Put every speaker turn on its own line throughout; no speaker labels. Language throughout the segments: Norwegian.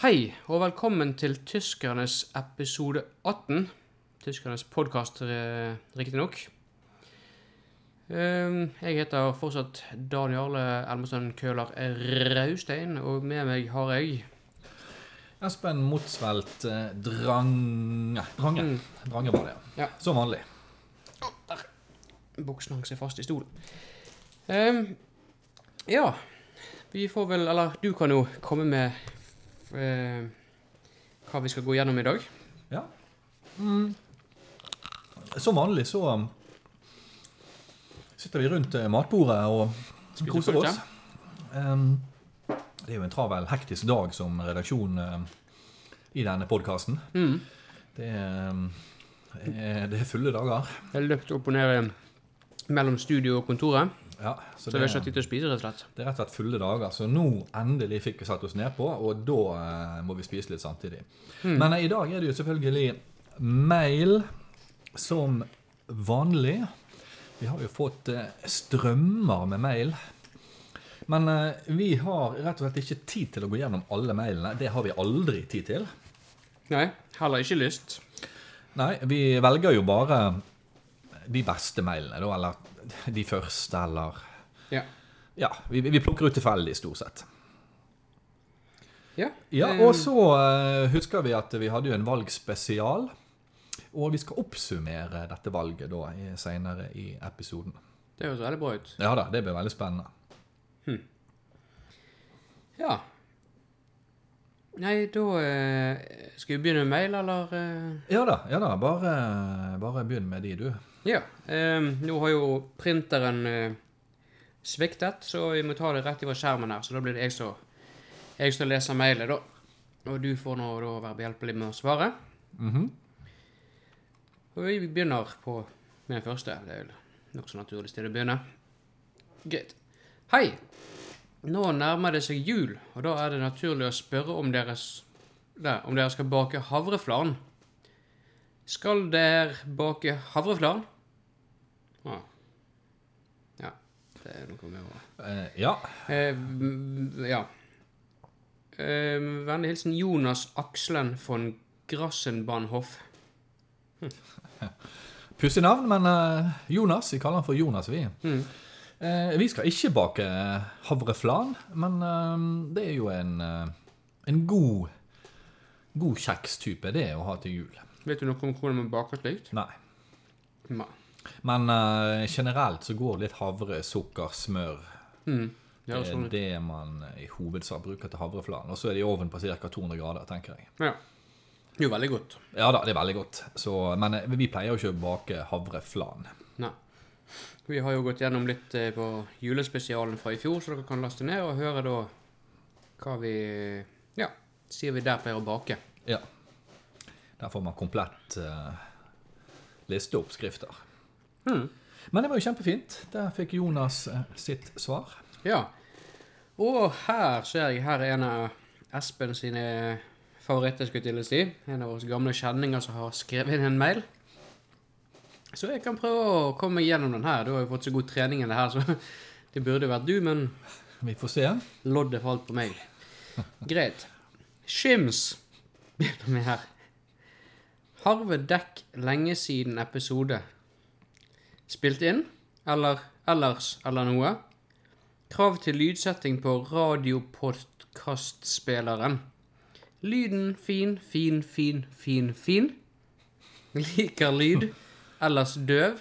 Hei, og velkommen til Tyskernes episode 18. Tyskernes podkast, riktignok. Um, jeg heter fortsatt Dan Jarle Elmestøen Køhler Raustein, og med meg har jeg
Espen Motsvelt eh, Drange. Drange.
Mm.
Drange var det,
Ja.
Som vanlig.
Buksen hang seg fast i stolen. Um, ja, vi får vel Eller du kan jo komme med eh, hva vi skal gå gjennom i dag.
Ja. Mm. Som vanlig så um, sitter vi rundt eh, matbordet og
Spiser
koser oss. Um, det er jo en travel, hektisk dag som redaksjon um, i denne podkasten.
Mm.
Det, det er fulle dager.
Jeg har løpt opp og ned mellom studio og kontoret,
Ja,
så
så
vi
det,
har ikke tid til å spise, rett og slett.
det er rett og slett fulle dager. Så nå endelig fikk vi satt oss ned på, og da eh, må vi spise litt samtidig.
Mm.
Men eh, i dag er det jo selvfølgelig mail som vanlig. Vi har jo fått eh, strømmer med mail. Men eh, vi har rett og slett ikke tid til å gå gjennom alle mailene. Det har vi aldri tid til.
Nei, heller ikke lyst.
Nei, vi velger jo bare de beste mailene, da. Eller de første, eller
Ja.
Ja, vi, vi plukker ut tilfeldig, stort sett.
Ja.
Ja,
eh,
og så eh, husker vi at vi hadde jo en valgspesial. Og vi skal oppsummere dette valget da seinere i episoden.
Det høres veldig bra ut.
Ja da, det blir veldig spennende.
Ja. Nei, da eh, Skal vi begynne med mail, eller? eh?
Ja da, ja da, bare, bare begynn med de, du.
Ja. Eh, nå har jo printeren eh, sviktet, så vi må ta det rett ifra skjermen her. Så da blir det jeg som jeg som leser mailet, da. Og du får nå da være behjelpelig med å svare.
Mhm.
Og vi begynner på med den første. Det er vel nokså naturlig sted å begynne. Greit. Hei! Nå nærmer det seg jul, og da er det naturlig å spørre om dere, om dere skal bake havreflarn. Skal dere bake havreflarn? Ah. Ja. Det er noe med å
Eh, ja.
Eh, ja. Eh, Vennlig hilsen Jonas Akslen von Grassenbahnhof.
Pussig navn, men uh, Jonas. Vi kaller han for Jonas, vi.
Mm.
Eh, vi skal ikke bake havreflan, men eh, det er jo en, eh, en god, god kjekstype det å ha til jul.
Vet du noe om hvordan man baker slikt?
Nei.
Nei.
Men uh, generelt så går litt havre, sukker, smør
Mm. Det
Det er
sånn
det man i hovedsak bruker til havreflan. Og så er det i ovnen på ca. 200 grader, tenker jeg.
Ja. det Jo, veldig godt.
Ja da, det er veldig godt. Så, men eh, vi pleier jo ikke å bake havreflan.
Nei. Vi har jo gått gjennom litt eh, på julespesialen fra i fjor, så dere kan laste ned og høre da hva vi Ja, sier vi der pleier å bake.
Ja. Der får man komplett uh, listeoppskrifter.
Mm.
Men det var jo kjempefint. Der fikk Jonas eh, sitt svar.
Ja. Og her ser jeg her er en av Espen sine favoritter, skulle jeg til å si. En av våre gamle kjenninger som har skrevet inn en mail. Så jeg kan prøve å komme meg gjennom den her. Du har jo fått så god trening i det her, så det burde vært du, men
Vi får se.
loddet falt på meg. Greit. Shims begynner med her. Harve dekk lenge siden episode. Spilt inn? Eller ellers eller noe? Krav til lydsetting på radiopodkastspilleren. Lyden fin, fin, fin, fin, fin. Liker lyd. Ellers døv.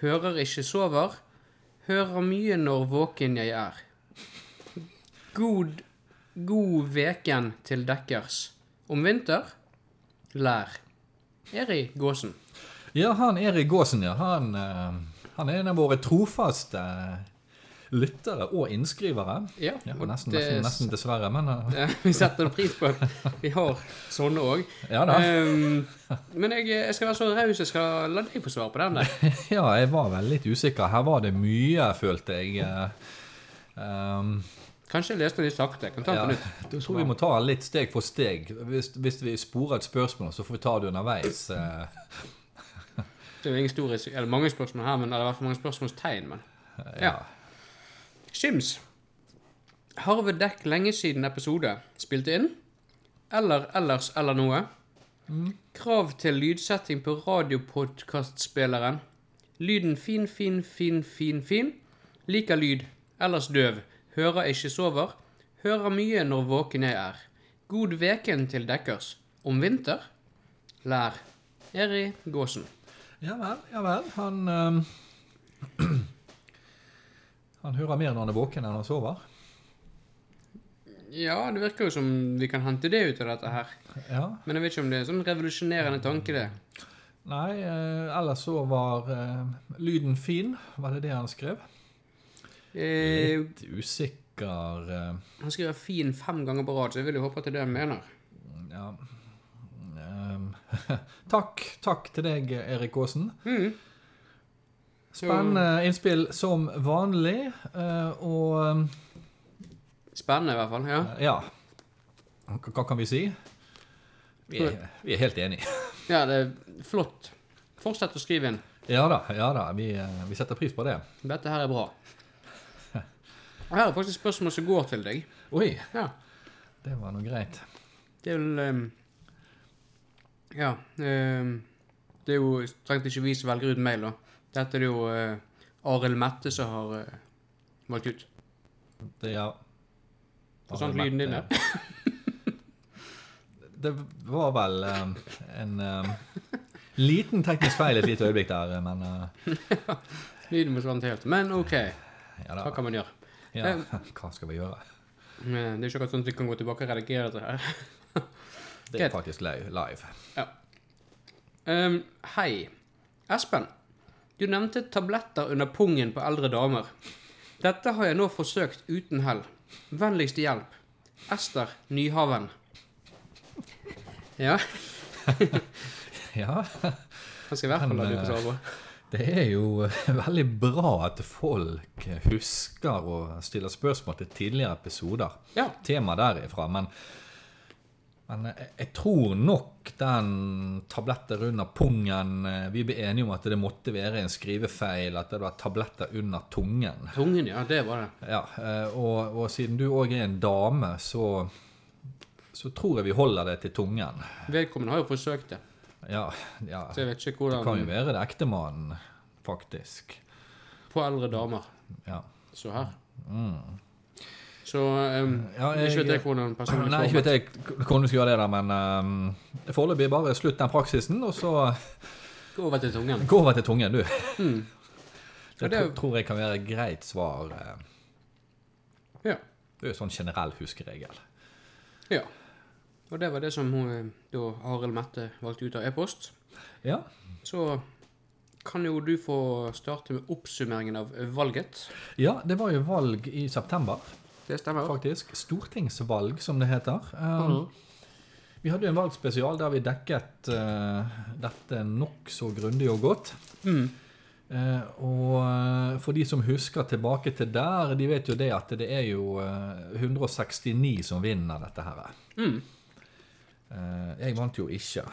Hører ikke sover. Hører mye når våken jeg er. God, god veken til dekkers. Om vinter, lær. Eri Gåsen.
Ja, han Erik Gåsen, ja. Han, eh, han er en av våre trofaste lyttere og innskrivere.
Ja,
Ja,
og
nesten,
det-
nesten, nesten dessverre, men eh,
Ja, vi setter pris på at vi har sånne òg.
ja da.
men jeg, jeg skal være så raus jeg skal la deg få svare på den. der.
Ja, jeg var vel litt usikker. Her var det mye, følte jeg. eh, um,
Kanskje jeg leste den litt sakte. Kan ta den
ja,
på nytt.
jeg tror vi må ta litt steg for steg. Hvis, hvis vi sporer et spørsmål, så får vi ta det underveis. eh,
Det er jo ingen stor store, eller mange spørsmål her, men det i hvert fall mange spørsmålstegn. men...
ja.
Skims. Harve Dekk lenge siden episode. Spilte inn. eller ellers eller noe. Krav til lydsetting på radiopodkastspilleren. Lyden fin, fin, fin, fin, fin. Liker lyd, ellers døv. Hører ikke sover. Hører mye når våken jeg er. God veken til dekkers. Om vinter? Lær. Eri Gåsen.
Ja vel, ja vel. Han øh, Han hører mer når han er våken enn han sover.
Ja, det virker jo som vi kan hente det ut av dette her.
Ja.
Men jeg vet ikke om det er en sånn revolusjonerende tanke, det.
Nei, øh, ellers så var øh, lyden fin. Var det det han skrev?
Eh,
Litt usikker eh,
han skriver 'fin' fem ganger på rad, så jeg vil jo håpe at det er det han mener.
Ja. Um, takk, takk til deg, Erik Aasen.
Mm.
Spennende innspill som vanlig. eh, og
Spennende, i hvert fall. ja.
ja hva, kan vi si? Vi er, vi er helt enige.
Ja, det er flott. Fortsett å skrive inn.
Ja da, ja da. Vi, vi setter pris på det.
Dette her er bra. Og her er faktisk spørsmål som går til deg.
Oi,
Ja,
det var noe greit.
det er vel um, Ja. Um, det er jo strengt ikke vi som velger ut mail, da. Dette er det jo uh, Arild Mette som har uh, valgt ut.
Det, ja.
Forsvant lyden din der?
Det var vel um, en liten teknisk feil et lite øyeblikk der, men uh,
Lyden forsvant helt. Men OK,
ja
hva kan man gjøre?
Ja, hva skal vi gjøre?
Det er ikke akkurat sånn at vi kan gå tilbake og redigere dette her.
Det er faktisk live. live.
Um, hei. Espen. Du nevnte tabletter under pungen på eldre damer. Dette har jeg nå forsøkt uten hell. Vennligst hjelp. Ester Nyhaven. Ja,
Ja,
han skal i hvert fall la du få svare på.
Det er jo veldig bra at folk husker å stille spørsmål til tidligere episoder.
Ja.
Tema derifra, men men jeg, jeg tror nok den tabletter under pungen eh, Vi ble enige om at det måtte være en skrivefeil, at det var tabletter under tungen.
Tungen, ja. Det var det.
Ja, eh, og, og siden du òg er en dame, så, så tror jeg vi holder det til tungen.
Vedkommende har jo forsøkt det.
Ja, ja.
Så jeg vet ikke
Det kan jo være det ektemannen, faktisk.
På eldre damer.
Ja.
Så her.
Mm.
Så um,
Ja, jeg-
ikke vet jeg hvordan personen
Nei, ikke vet jeg hvordan du skal gjøre det, der, men um, foreløpig bare slutt den praksisen, og så
Gå over til tungen.
gå over til tungen, du.
Mm.
Det,
det
tro- tror jeg kan være et greit svar. eh.
Ja.
Det er jo sånn generell huskeregel.
ja. Og det var det som hun, eh, da Arild Mette valgte ut av e-post.
Ja.
Så kan jo du få starte med oppsummeringen av valget.
ja, det var jo valg i september,
Det stemmer.
faktisk. Stortingsvalg, som det heter. Um,
Mhm.
Vi hadde jo en valgspesial der vi dekket uh, dette nokså grundig og godt.
Mm.
Uh, og for de som husker tilbake til der, de vet jo det at det er jo eh, 169 som vinner dette her.
Mm.
Eh, jeg vant jo ikke.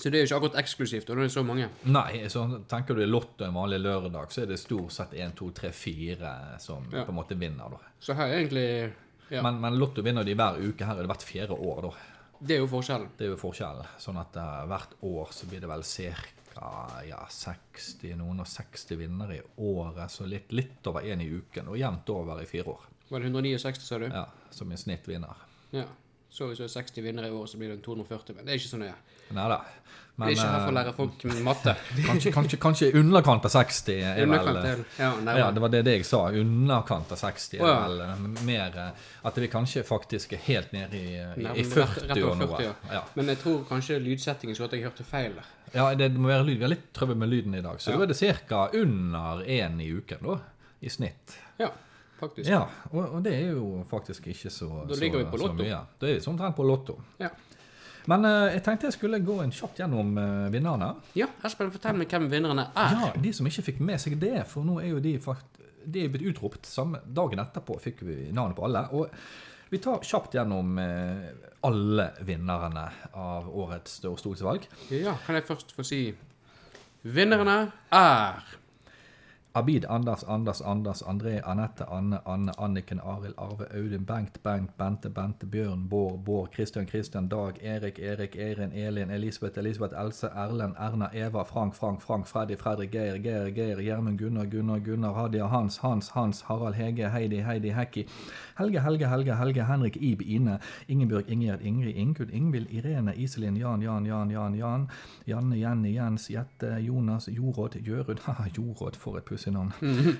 Så det er jo ikke akkurat eksklusivt, og det er så mange.
Nei, så tenker du Lotto en vanlig lørdag, så er det stort sett 1, 2, 3, 4 som
Ja.
på en måte vinner. da.
Så her er egentlig Ja.
Men, men Lotto vinner de hver uke. Her er det hvert fjerde år, da.
Det er jo forskjellen.
Det er jo forskjellen. Sånn at uh, hvert år så blir det vel ca. Ja, 60, noen og 60 vinnere i året. Så litt, litt over én i uken, og jevnt over i fire år.
Var det 169, sa du?
Ja, Som i snitt vinner.
Ja. Så hvis du er 60 vinnere i år, så blir det en 240. Men det er ikke så nøye.
Nei da.
Vi er ikke her for å
eh,
lære folk matte.
kanskje, kanskje, kanskje i underkant av 60 er
Underkant vel Ja.
Ja, det var det, det jeg sa. Underkant av 60 er
Å, ja.
vel eh, mer eh, At vi kanskje faktisk er helt nede i, i,
Nærmere
i
rett-
40
rett over
og noe.
40, ja. Men jeg tror kanskje lydsettingen så at jeg hørte feil der.
ja, det må være lyd. Vi har litt trøbbel med lyden i dag. Så da er det ca. under én i uken, da. I snitt.
Ja, faktisk.
Ja, og, og det er jo faktisk ikke så, mye.
Da
så,
ligger vi på
så
lotto.
Da er vi omtrent på lotto.
Ja.
Men uh, jeg tenkte jeg skulle gå en kjapt gjennom uh, vinnerne.
Ja, Espen, fortell meg hvem vinnerne er.
Ja, De som ikke fikk med seg det, for nå er jo de fakt de er blitt utropt. Samme dagen etterpå fikk vi navnet på alle. Og vi tar kjapt gjennom uh, alle vinnerne av årets stortingsvalg.
Ja, kan jeg først få si Vinnerne er
Abid, Anders, Anders, Anders, André, Anette, Anne, Anne, Anniken, Arild, Arve, Audun, Bengt, Bengt, Bente, Bente, Bjørn, Bård, Bård, Christian, Christian, Dag, Erik, Erik, Erin, Elin, Elisabeth, Elisabeth, Else, Erlend, Erna, Eva, Frank, Frank, Frank, Freddy, Fredrik, Geir, Geir, Geir, Gjermund, Gunnar, Gunnar, Gunnar, Hadia, Hans, Hans, Hans, Harald, Hege, Heidi, Heidi, Hekki, Helge, Helge, Helge, Helge, Henrik, Ib, Ine, Ingebjørg, Ingjerd, Ingrid, Ingunn, Ingvild, Irene, Iselin, Jan, Jan, Jan, Jan, Jan, Janne, Jenny, Jens, Jette, Jonas, Jorod, Jørund, ha, Jorod, for et pussig navn.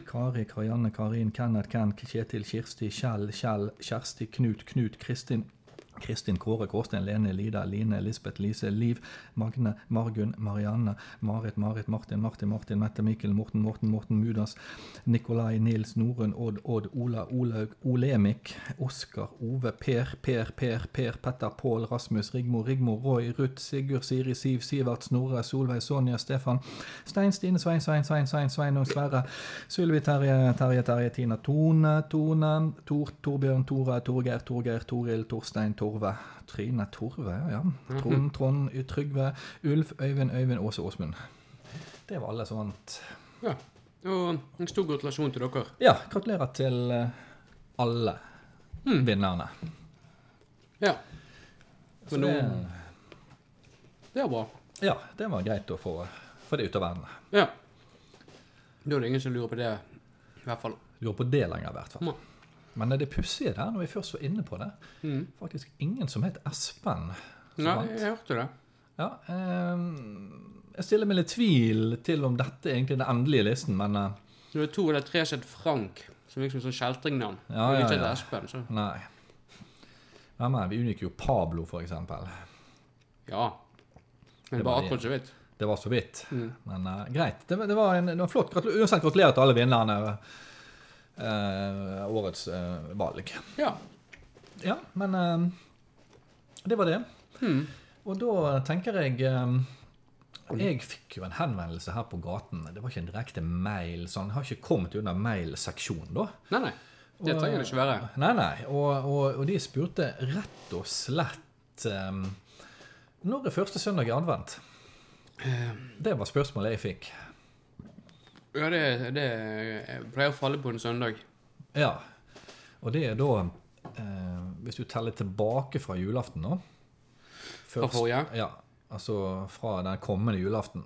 Kari, Karianne, Karin, Kenneth, Ken, Kjetil, Kirsti, Kjell, Kjell, Kjersti, Knut, Knut, Kristin, Kristin, Kåre, Kårstein, Lene, Lida, Line, Lisbeth, Lise, Liv, Magne, Margunn, Marianne, Marit, Marit, Martin, Martin, Martin, Mette, Mikkel, Morten, Morten, Morten, Mudas, Nikolai, Nils, Norunn, Odd, Odd, Ola, Olaug, Olemik, Oskar, Ove, Per, Per, Per, Per, Petter, Pål, Rasmus, Rigmor, Rigmor, Roy, Ruth, Sigurd, Siri, Siv, Sivert, Snorre, Solveig, Sonja, Stefan, Stein, Stine, Svein, Svein, Svein, Svein, Svein og Sverre, Sylvi, Terje, Terje, Terje, Tina, Tone, Tone, Tor, Torbjørn, Tore, Torgeir, Torgeir, Toril, Torstein, Torve, Trine, Torve, ja, ja. Trond, Trond, Trygve, Ulf, Øyvind, Øyvind, Åse, Åsmund. Det var alle som vant.
Ja. Og en stor gratulasjon til dere.
Ja, gratulerer til alle alle vinnerne.
Ja.
Så
nå
det,
Det er bra.
ja, det var greit å få, få det ut av verden.
Ja. Da er det ingen som lurer på det, i hvert fall.
Lurer på det lenger, i hvert fall. Men det pussige der, når vi først var inne på det,
Mm.
faktisk ingen som het Espen. som
Nei,
vant.
jeg hørte det.
Ja, eh, jeg stiller meg litt tvil til om dette er egentlig den endelige listen, men eh,
Det er to eller tre som het Frank, som liksom sånn kjeltringnavn.
Ja, ja, ja,
ja. Espen, så
nei. Hvem er vi unngikk jo Pablo, for eksempel.
ja. Men
Det var
akkurat så vidt.
Det var så vidt.
Mm.
Men uh, greit. Det, var- det, var en, det var flott. Gratulerer, uansett, gratulerer til alle vinnerne eh, årets eh, valg.
Ja.
Ja, men eh, det var det.
Hmm.
Og da tenker jeg eh, Jeg fikk jo en henvendelse her på gaten. Det var ikke en direkte mail. sånn, han har ikke kommet under mailseksjonen, da.
Nei, nei. Det trenger det ikke være.
Nei, nei. Og, og, og de spurte rett og slett um, Når er første søndag i advent? Det var spørsmålet jeg fikk.
Ja, det, det pleier å falle på en søndag.
Ja. Og det er da eh, Hvis du teller tilbake fra julaften nå
Fra forrige?
Ja. Altså fra den kommende julaften.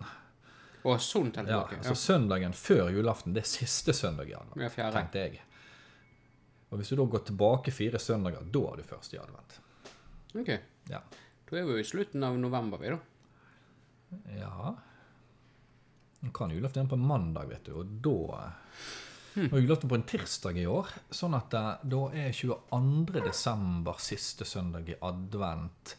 Og sånn
Ja,
tilbake.
så søndagen før julaften, det er siste søndag i advent,
Ja,
tenkte jeg. Og hvis du da går tilbake fire søndager, da er du først i advent.
Ok.
Ja.
Da er vi jo i slutten av november, vi, da.
Ja Nå kan julaften på mandag, vet du, og da
Hmm.
Og julaften på en tirsdag i år, sånn at eh, da er 22. desember siste søndag i advent.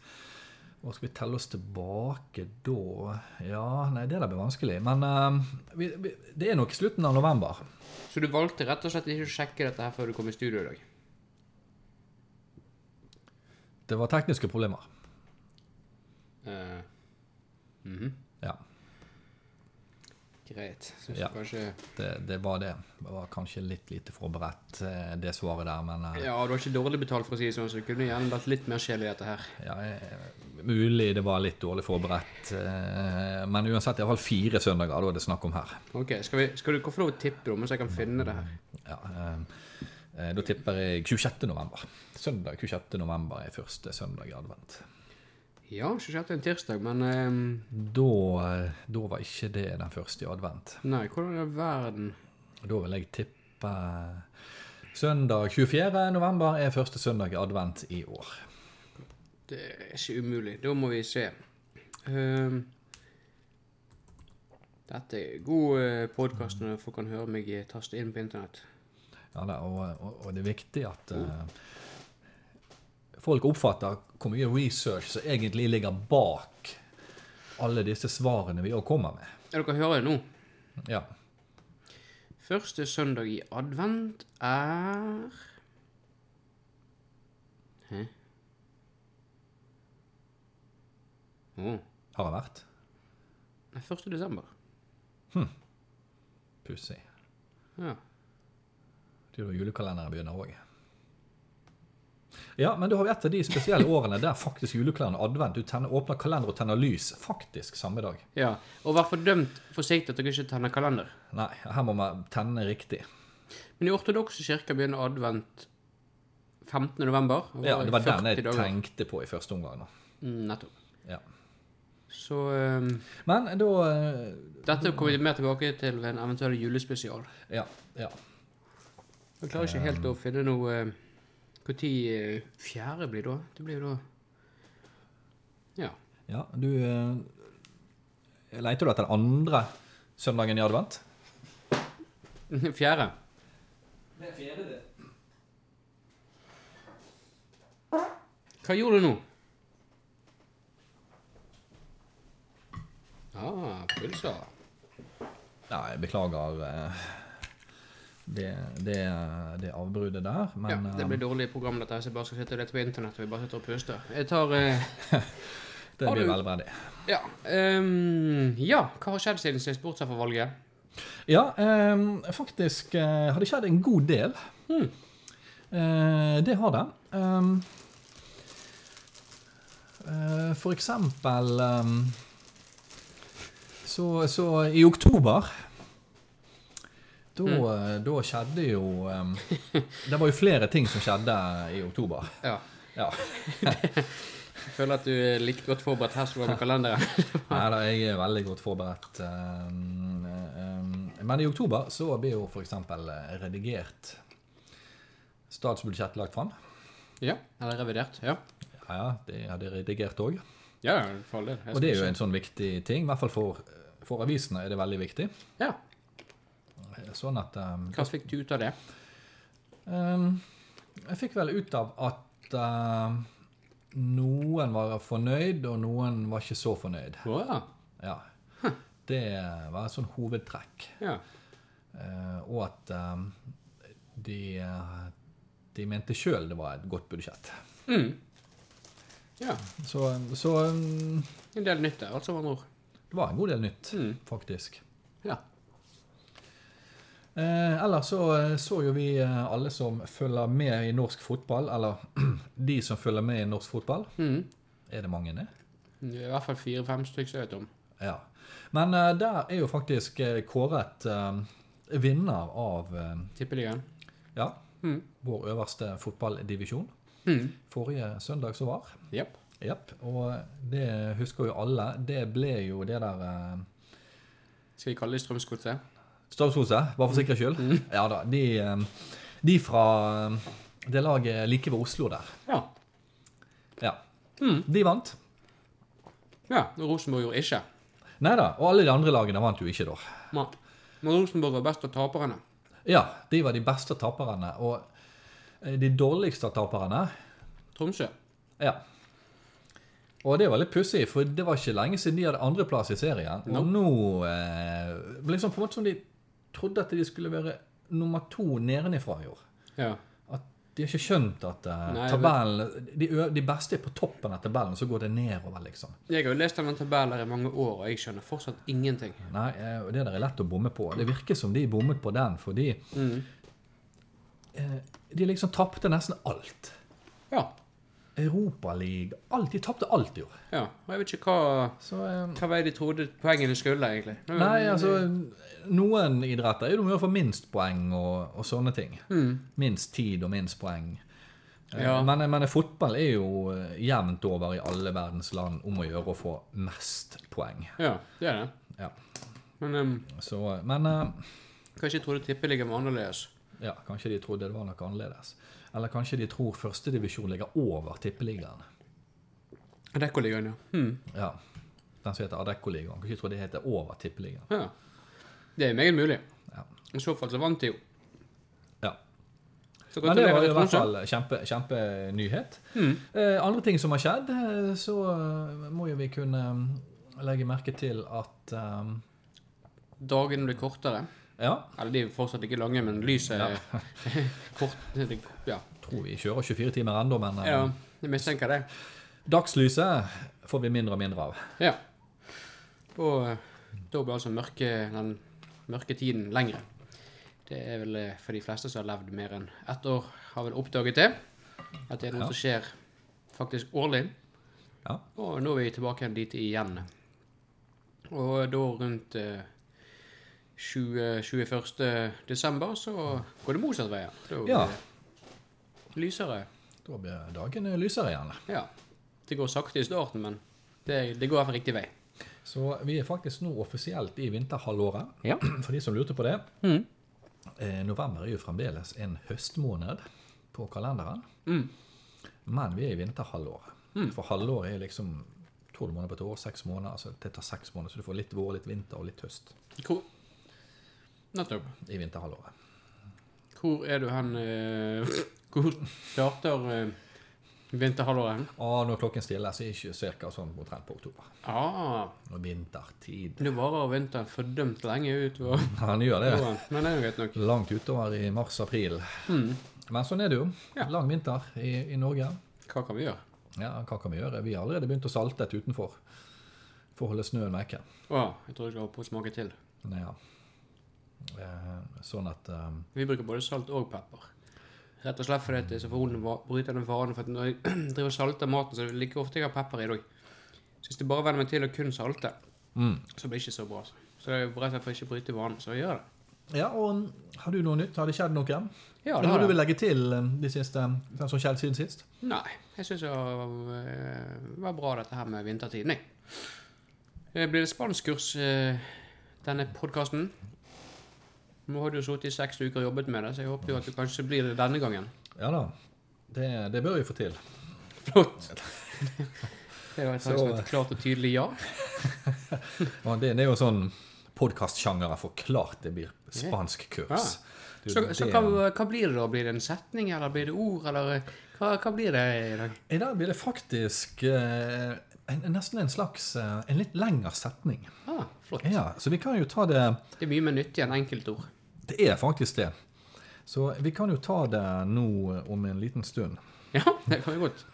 Og skal vi telle oss tilbake da Ja, nei, det der blir vanskelig. Men uh, vi, vi, det er nok slutten av november.
Så du valgte rett og slett ikke å sjekke dette her før du kom i studio i dag?
Det var tekniske problemer.
Uh, mhm.
Ja,
Greit. Synes
Ja.
kanskje
det, det var det. Det var kanskje litt lite forberedt, eh, det svaret der, men eh,
Ja, du har ikke dårlig betalt, for å si det sånn, så kunne gjerne vært litt mer sjel i dette her.
Ja, eh, mulig det var litt dårlig forberedt. Men uansett, iallfall fire søndager da er det snakk om her.
Ok, Skal, vi, skal du få lov å tippe, da, mens jeg kan finne det her?
Ja, Da tipper jeg 26. november. Søndag 26. november er første søndag i advent.
Ja, 26. er en tirsdag, men ehm,
Da, eh, da var ikke det den første i advent.
Nei, hvordan er verden
Da vil jeg tippe søndag 24. november er første søndag i advent i år.
Det er ikke umulig. Da må vi se. Ehm, dette er god uh, podkast når folk kan høre meg eh, taste inn på internett.
Ja, da, og, og, og det er viktig at eh, folk oppfatter hvor mye research som egentlig ligger bak alle disse svarene vi òg kommer med.
Ja, dere hører det nå.
Ja.
Første søndag i advent er Hæ? Oh.
Har det vært?
Nei, er 1. desember.
Pussig.
Ja.
Det er da julekalenderen begynner òg. Ja, men du har jo et av de spesielle årene der faktisk juleklærne advent, du tenner, åpner kalender og tenner lys faktisk samme dag.
Ja. Og vær fordømt forsiktig at dere ikke tenner kalender.
Nei, her må man tenne riktig.
Men i ortodokse kirker begynner advent 15. november.
Ja, det var den jeg
dager.
tenkte på i første omgang.
Mm, nettopp.
Ja.
Så um,
Men da uh,
dette kommer vi mer tilbake til ved en eventuell julespesial.
Ja. ja.
Jeg klarer ikke helt å finne noe uh, Når fjerde blir da? Det blir jo da Ja.
ja du Leiter Leter du etter andre søndagen i advent?
Fjerde.
Det er fjerde, det.
Hva gjorde du nå? Ah, pølser.
Jeg beklager eh, det, det, det avbruddet der, men
Ja, det blir
eh,
dårlig program dette så jeg bare skal sitte og lete på internett og vi bare sitter og puster. Jeg tar eh,
det blir
veldig
verdig.
Ja. um, ja, hva har skjedd siden sist, bortsett fra valget?
Ja, um, faktisk uh, har det skjedd en god del.
Hmm.
Uh, det har det. Um, uh, for eksempel så, så i oktober da,
mm.
da skjedde jo um, Det var jo flere ting som skjedde i oktober.
Ja.
Ja.
Jeg føler at du er like godt forberedt her som du med kalenderen.
Nei da, jeg er veldig godt forberedt. Men i oktober så blir jo f.eks. redigert statsbudsjett lagt fram.
ja, eller revidert. Ja.
Ja, ja, det hadde redigert òg.
Ja, for all del.
Og det er jo en sånn viktig ting. I hvert fall for, for avisene er det veldig viktig.
Ja.
Sånn at um,
Hva fikk du ut av det?
um, Jeg fikk vel ut av at uh, noen var fornøyd, og noen var ikke så fornøyd.
Oh, ja.
Ja. Det var et sånn hovedtrekk.
ja.
Uh, og at um, de, de mente sjøl det var et godt budsjett.
Mm. Ja.
Så, så um,
En del nytt der, altså, med andre ord.
det var en god del nytt,
Mm.
faktisk. Eh, ellers så så jo vi eh, alle som følger med i norsk fotball, eller de som følger med i norsk fotball.
Mm.
Er det mange, det?
Det er I hvert fall fire-fem stykker som jeg vet om.
Ja. Men eh, der er jo faktisk eh, kåret eh, vinner av eh,
Tippeligaen.
ja,
Mm.
vår øverste fotballdivisjon.
Mm.
Forrige søndag så var.
Yep.
Yep. Og det husker jo alle. Det ble jo det der eh,
Skal vi kalle det Strømsgodset?
Stavshuset, bare for sikkerhets skyld. Ja da. De, eh, de fra eh, det laget like ved Oslo der.
Ja.
Ja.
Mm.
De vant.
Ja, og Rosenborg gjorde ikke.
Nei da. Og alle de andre lagene vant jo ikke, da.
Ja. Men Rosenborg var best av taperne.
Ja, de var de beste taperne. Og eh, de dårligste taperne
Tromsø.
Ja. Og det var litt pussig, for det var ikke lenge siden de hadde andreplass i serien.
No.
Og nå eh, liksom på en måte som de trodde at de skulle være nummer to nedenifra i år.
Ja.
At de har ikke skjønt at uh,
Nei,
tabellen de, de beste er på toppen av tabellen, så går det nedover, liksom.
Jeg har jo lest denne tabellen i mange år, og jeg skjønner fortsatt ingenting.
Nei, eh, og det der er lett å bomme på. Det virker som de bommet på den, fordi
Mm.
uh, de liksom tapte nesten alt.
Ja.
Europaliga Alt. De tapte alt i år.
ja. Og jeg vet ikke hva,
Så um,
hva vei de trodde poengene skulle, egentlig.
Nei, altså Noen idretter er det mye få minst poeng og, og sånne ting.
mm.
Minst tid og minst poeng. Eh,
Ja.
Men, men fotball er jo eh, jevnt over i alle verdens land om å gjøre å få mest poeng.
Ja, det er det.
Ja.
Men um,
Så, men uh,
kanskje de trodde tippeligaen var annerledes.
ja, kanskje de trodde det var noe annerledes. Eller kanskje de tror førstedivisjon ligger over tippeligaen.
Adeccoligaen, ja. Hmm.
Ja. Den som heter Adeccoligaen. Kan de tror det heter over tippeligaen.
ja. Det er meget mulig.
Ja.
I så fall så vant de jo.
Ja.
Så
Men det var i hvert fall kjempenyhet. kjempe, kjempenyhet.
Mm.
Eh, andre ting som har skjedd, eh, så eh, må jo vi kunne eh, legge merke til at um,
Dagene blir kortere.
Ja,
Eller de er fortsatt ikke lange, men lyset er kort. det- Ja.
tror vi kjører 24 timer ennå, men eh,
ja, jeg mistenker det.
dagslyset får vi mindre og mindre av.
Ja. Og eh, da blir altså mørke, den mørke tiden lengre. Det er vel eh, for de fleste som har levd mer enn ett år, har vel oppdaget det. At det er noe
Ja.
som skjer faktisk årlig.
Ja.
Og nå er vi tilbake dit igjen. Og da rundt eh, 20, 21. desember så går det motsatt. Da
Ja.
lysere.
Da blir dagen lysere igjen.
Ja. Det går sakte i starten, men det, det går i hvert fall riktig vei.
Så vi er faktisk nå offisielt i vinterhalvåret.
Ja.
For de som lurte på det.
Mm.
Eh, november er jo fremdeles en høstmåned på kalenderen.
Mm.
Men vi er i vinterhalvåret. For halvåret er liksom tolv måneder på et år, seks måneder. Altså det tar seks måneder, så du får litt vår, litt vinter og litt høst
Hvor Nettopp.
i vinterhalvåret.
Hvor er du hen eh, Hvor starter eh, vinterhalvåret?
Ah, når klokken stiller, så er det ikke cirka sånn omtrent på oktober.
Ah,
Når vintertid.
nå varer vinteren fordømt lenge utover
Han gjør det.
Men det er jo greit nok.
Langt utover i mars-april.
Mm.
Men sånn er det jo.
Ja.
Lang vinter i, i Norge.
Hva kan vi gjøre?
Ja, hva kan vi gjøre? Vi har allerede begynt å salte et utenfor. For å holde snøen vekke.
Å, jeg tror jeg skal ha på å smake til.
Ja. Eh, sånn at um,
Vi bruker både salt og pepper. Rett og slett fordi det er så vondt å bryte den vanen. For at når jeg driver og salter maten, så er det like ofte jeg har pepper i det òg. Så hvis jeg bare venner meg til å kun salte,
mm.
så blir det ikke så bra. Så det er rett og slett for ikke å bryte vanen, så jeg gjør det.
Ja, og har du noe nytt? Har det skjedd noe?
Ja,
Eller
det
noe
har
du vil legge til eh, de siste, den som skjedd siden sist?
Nei, jeg syns det var, eh, bra dette her med vintertiden, jeg. Eh, Blir det spanskkurs eh, denne podkasten? Nå har du jo sittet i seks uker og jobbet med det, så jeg håper jo at det kanskje blir det denne gangen.
Ja da. Det, det bør vi få til.
Flott. Det var et,
Så-
et klart og tydelig ja.
ja det, det er jo sånn podkastsjanger for klart det blir spansk kurs.
Ja.
Er
Så, så hva, hva blir det da? Blir det en setning, eller blir det ord, eller eh, hva, hva blir det i dag?
I dag blir det faktisk eh, en, nesten en slags eh, en litt lengre setning.
Ah, flott.
Ja, Så vi kan jo ta det
Det er mye mer nyttig enn enkeltord.
Det er faktisk det. Så vi kan jo ta det nå om en liten stund.
Ja, det kan vi godt.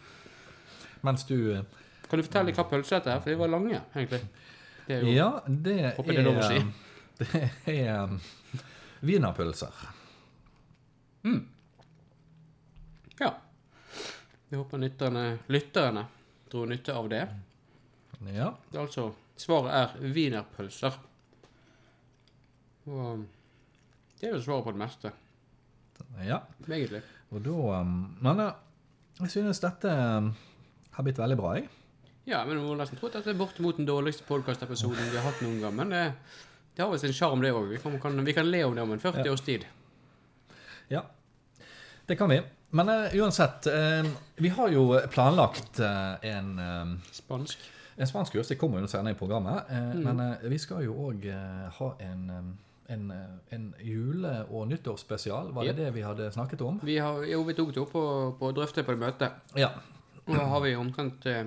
Mens du eh,
Kan du fortelle hva pølse dette er? For de var lange, egentlig. Det er jo
Ja, det
Håper det er lov å si.
Det er wienerpølser. Mm.
Ja. Jeg håper nytterne, lytterne dro nytte av det.
Ja.
Det er altså Svaret er wienerpølser. Og det er jo svaret på det meste,
ja.
egentlig.
Og da um, Men eh, jeg synes dette um, har blitt veldig bra, jeg.
Ja, men du må nesten tro at det er bortimot den dårligste podkastepisoden vi har hatt noen gang. Men det, det har visst en sjarm, det òg. Vi, vi kan le om det om en 40
Ja.
års tid.
Ja. Det kan vi. Men uh, uansett, uh, vi har jo planlagt uh, en
Spansk.
En spansk kurs det kommer jo senere i programmet, eh,
Mm.
men vi skal jo òg ha en, en, eh, en jule- og nyttårsspesial. Var det
Yep.
det vi hadde snakket om?
Vi, har, jo, vi tok det opp på, på å på det møtet.
Ja.
Nå har vi omtrent eh,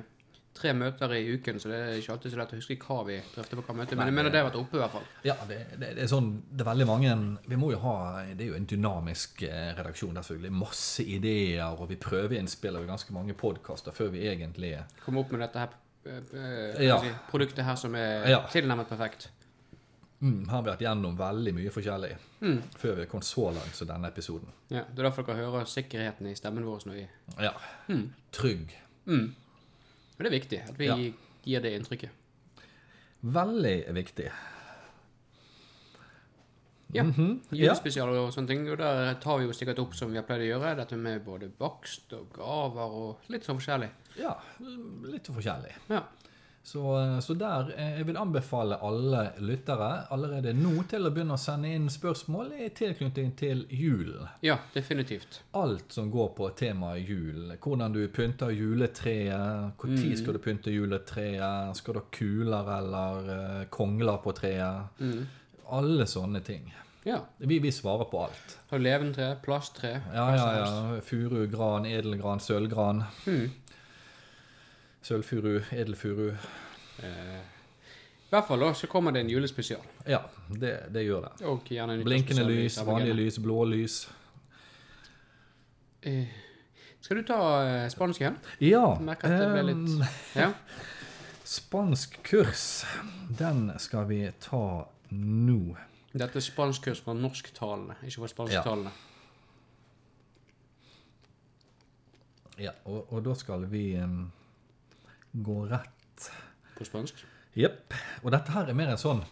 tre møter i uken, så det er ikke alltid så lett å huske hva vi drøfter på hva møte. Men jeg mener
det-
har vært oppe, i hvert fall.
ja det, det, det er sånn Det er veldig mange Vi må jo ha Det er jo en dynamisk eh, redaksjon selvfølgelig. Masse ideer, og vi prøveinnspiller ganske mange podkaster før vi egentlig
Kommer opp med dette her
Ja.
si, produktet her som er
Ja.
tilnærmet perfekt.
Mm, har vært gjennom veldig mye forskjellig
Mm.
før vi har kommet så langt som denne episoden.
Ja, det er derfor dere hører sikkerheten i stemmen vår nå?
Ja.
Mm.
Trygg.
mm. Og det er viktig at vi
Ja.
gir det inntrykket.
Veldig viktig.
Ja.
Mhm. ja.
Julespesial og sånne ting. Og der tar vi jo sikkert opp som vi har pleid å gjøre. Dette med både bakst og gaver og litt sånn forskjellig.
Ja, litt forskjellig.
Ja.
Så, så der eh, jeg vil anbefale alle lyttere allerede nå til å begynne å sende inn spørsmål i tilknytning til julen.
ja, definitivt.
Alt som går på temaet jul. Hvordan du pynter juletreet. Når
Mm.
skal du pynte juletreet? Skal du ha kuler eller eh, kongler på treet?
Mm.
Alle sånne ting.
Ja.
Vi, vi svarer på alt.
Leventre, plasttre
Ja, ja, ja. Furu, gran, edelgran, sølvgran.
Mm.
Sølvfuru, edelfuru.
Eh, I hvert fall da, så kommer det en julespesial.
Ja, det, det gjør det.
Og gjerne en
Blinkende lys, vanlige lys, blå lys.
Eh, skal du ta eh, spansk igjen?
Ja.
Merker at det ble litt Ja.
spansk kurs, den skal vi ta nå.
Dette er spanskkurs for norsktalende, ikke for spansktalende.
Ja, og, og da skal vi gå rett
På spansk.
Jepp. Og dette her er mer en sånn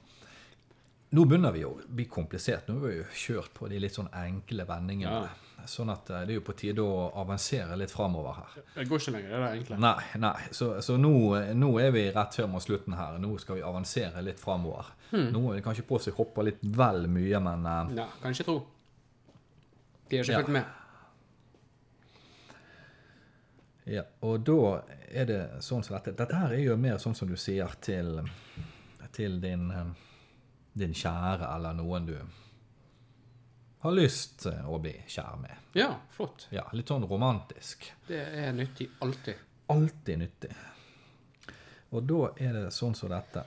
Nå begynner vi å bli komplisert. Nå har vi jo kjørt på de litt sånn enkle vendingene. Sånn at eh, det er jo på tide å avansere litt framover her.
Det går ikke lenger, det er det enkle.
Nei, nei. Så, så nå, nå er vi rett før mot slutten her. Nå skal vi avansere litt framover. Nå er det kanskje på seg hoppe litt vel mye, men eh,
Ja, kan ikke tro. De har ikke
Ja.
fulgt med.
Ja, og da er det sånn som dette. Dette her er jo mer sånn som du sier til, til din, eh, din kjære eller noen du har lyst å bli kjær med.
Ja, flott.
Ja, litt sånn romantisk.
Det er nyttig alltid.
Alltid nyttig. Og da er det sånn som dette.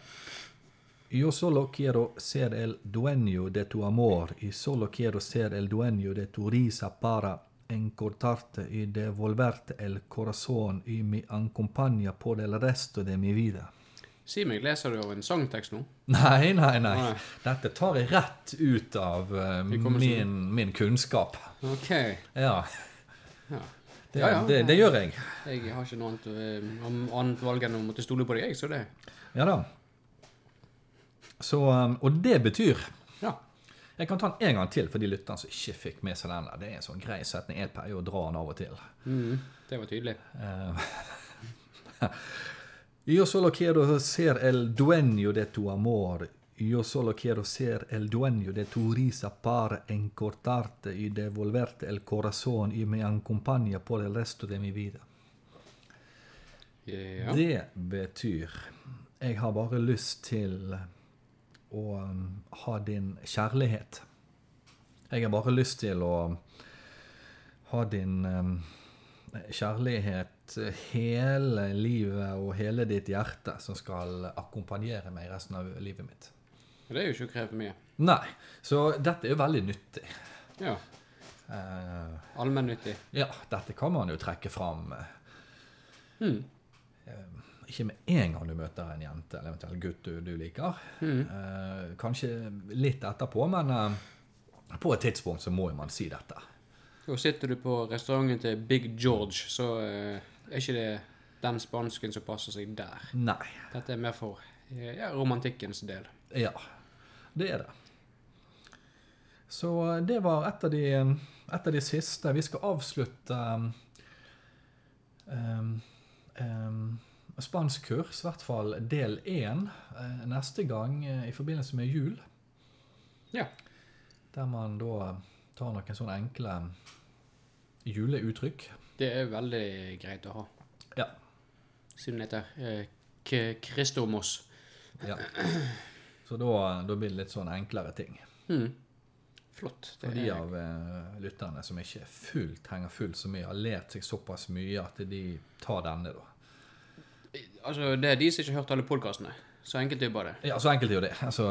Yo solo quiero ser el dueño de tu amor y solo quiero ser el dueño de tu risa para encortarte y devolverte el corazón y mi acompaña por el resto de mi vida.
Si meg, leser du av en sangtekst nå?
Nei, nei, nei.
Nei.
Dette tar jeg rett ut av eh,
som-
min, min kunnskap.
OK.
Ja,
Ja.
det,
Ja, ja.
det, det gjør jeg.
Jeg har ikke noe annet, eh, annet valg enn å måtte stole på deg, jeg, så det
Ja da. Så, um, og det betyr
Ja.
Jeg kan ta den en gang til for de lytterne som ikke fikk med seg den. Det er en sånn grei setning. Jeg pleier å dra den av og til.
Mm, det var tydelig.
Io Yo solo quiero ser el dueño de tu amor. Io solo quiero ser el dueño de tu risa para encortarte y devolverte el corazón y me acompaña por el resto de mi vida.
Yeah.
Det betyr Jeg har bare lyst til å um, ha din kjærlighet. Jeg har bare lyst til å ha din um, kjærlighet hele livet og hele ditt hjerte som skal akkompagnere meg resten av livet mitt.
Det er jo ikke å kreve mye.
Nei, så dette er jo veldig nyttig.
Ja.
Eh,
Allmennyttig.
ja, dette kan man jo trekke fram. Hmm.
Mm.
Ikke med en gang du møter en jente eller eventuelt gutt du, du liker.
Mm.
Eh, kanskje litt etterpå, men eh, på et tidspunkt så må jo man si dette.
Og sitter du på restauranten til Big George, så eh, er ikke det den spansken som passer seg der.
Nei.
Dette er mer for ja, romantikkens del.
Ja, det er det. Så det var et av de, et av de siste. Vi skal avslutte um, um, spanskkurs, i hvert fall del én, eh, neste gang eh, i forbindelse med jul.
Ja.
Der man da tar noen sånne enkle juleuttrykk.
Det er veldig greit å ha.
Ja.
Siden det heter eh, Kristomos.
ja. Så da, da blir det litt sånn enklere ting.
Mm. Flott. Det
For de
er,
av eh, lytterne som ikke fullt, henger fullt så mye, har lært seg såpass mye at de tar denne, da.
Altså, det er de som ikke har hørt alle podkastene. Så enkelt er jo bare det.
Ja, så enkelt er jo det. Altså,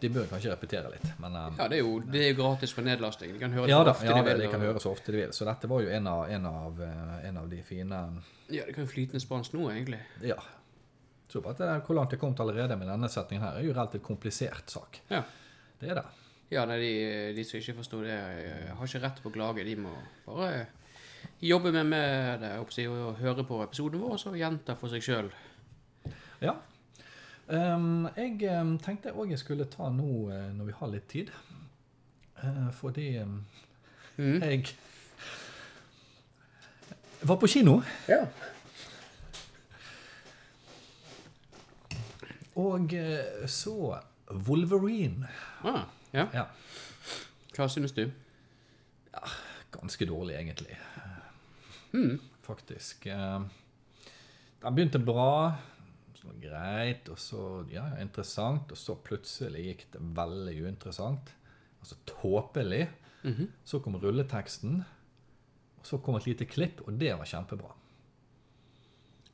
de bør kanskje repetere litt, men um,
Ja, det er jo, det er gratis for nedlasting. De kan høre det
ja
så ofte
ja,
de vil.
Ja, de kan
og-
høre så ofte de vil. Så dette var jo en av, en av, eh, en av de fine
Ja, det kan jo flytende spansk nå, egentlig.
Ja. Så bare at det, hvor langt jeg har kommet allerede med denne setningen her, er jo relativt komplisert sak.
Ja.
Det er det.
Ja, nei, de, de som ikke forsto det, eh, har ikke rett på å klage. De må bare jobbe med, med det og, og høre på episoden vår og så gjenta for seg sjøl.
Ja. Um, jeg em, tenkte òg jeg skulle ta nå eh, når vi har litt tid. uh, fordi um,
Mm.
jeg var på kino,
Ja.
og eh, så Wolverine.
Ah, ja.
Ja,
Hva synes du?
ganske dårlig, egentlig.
Mm.
Faktisk. Eh, Den begynte bra. Så greit, og så ja, interessant. Og så plutselig gikk det veldig uinteressant. Altså tåpelig.
Mhm.
Så kom rulleteksten. Og så kom et lite klipp, og det var kjempebra.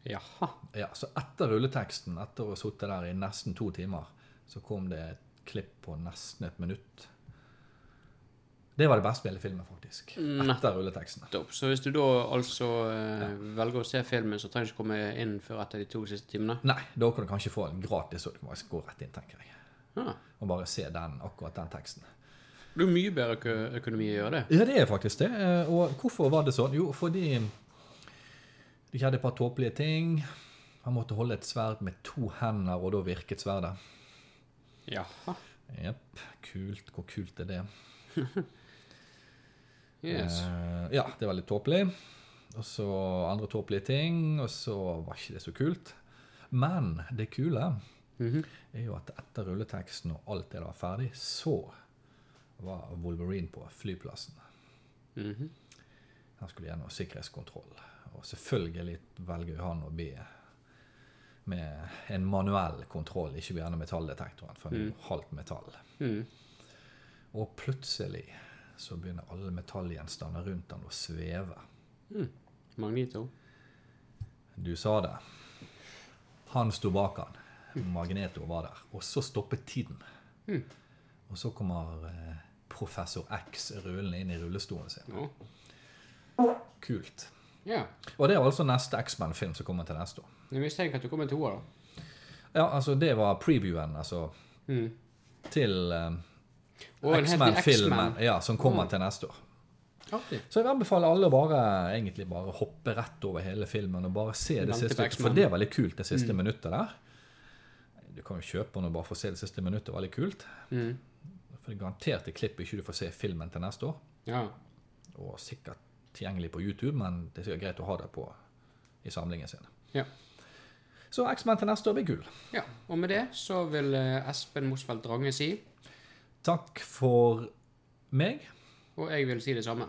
Jaha.
Ja, Så etter rulleteksten, etter å ha sittet der i nesten to timer, så kom det et klipp på nesten et minutt. Det var det beste med hele filmen, faktisk.
Mm.
Etter rulleteksten.
Så hvis du da altså ja. velger å se filmen, så trenger du ikke komme inn før etter de to siste timene?
Nei, da kan du kanskje få den gratis, og du kan faktisk gå rett inn, tenker jeg.
Ah.
Og bare se den, akkurat den teksten.
Det er mye bedre øko økonomi å gjøre det.
Ja, det er faktisk det. Eh, Og hvorfor var det sånn? Jo, fordi Det skjedde et par tåpelige ting. Han måtte holde et sverd med to hender, og da virket sverdet.
Jaha.
Jepp. Kult. Hvor kult er det?
Yes.
Uh, ja, det var litt tåpelig. Og så andre tåpelige ting, og så var ikke det så kult. Men det kule
Mhm.
er jo at etter rulleteksten og alt det var ferdig, så var Wolverine på flyplassen.
Mhm.
Han skulle gjennom sikkerhetskontroll. Og selvfølgelig velger han å be med en manuell kontroll, ikke gjennom metalldetektoren, for han er jo halvt metall.
Mm.
Og plutselig så begynner alle metallgjenstander rundt han å sveve.
Mm. Magneto.
Du sa det. Han sto bak han. Magneto var der. Og så stoppet tiden.
Mm.
Og så kommer eh, professor X rullende inn i rullestolen sin.
Ja.
Kult.
ja.
Og det er altså neste X-Men-film som kommer til neste år.
Jeg mistenker at du kommer til toer, da.
Ja, altså det var previewen altså,
Mm.
til eh, X-Men-filmen ja, som kommer til neste år.
Artig.
Så jeg anbefaler alle å bare, egentlig bare hoppe rett over hele filmen og bare se det
Vente
siste. For det er veldig kult, det siste minuttet der. Du kan jo kjøpe den og bare få se det siste minuttet. Veldig kult.
Mm.
For det er garantert et klipp ikke du får se filmen til neste år.
Ja.
Og sikkert tilgjengelig på YouTube, men det er sikkert greit å ha det på i samlingen sin.
Ja.
Så X-Men til neste år blir gull.
ja. Og med det så vil eh, Espen Mosfeldt Drange si,
Takk for meg.
og jeg vil si det samme.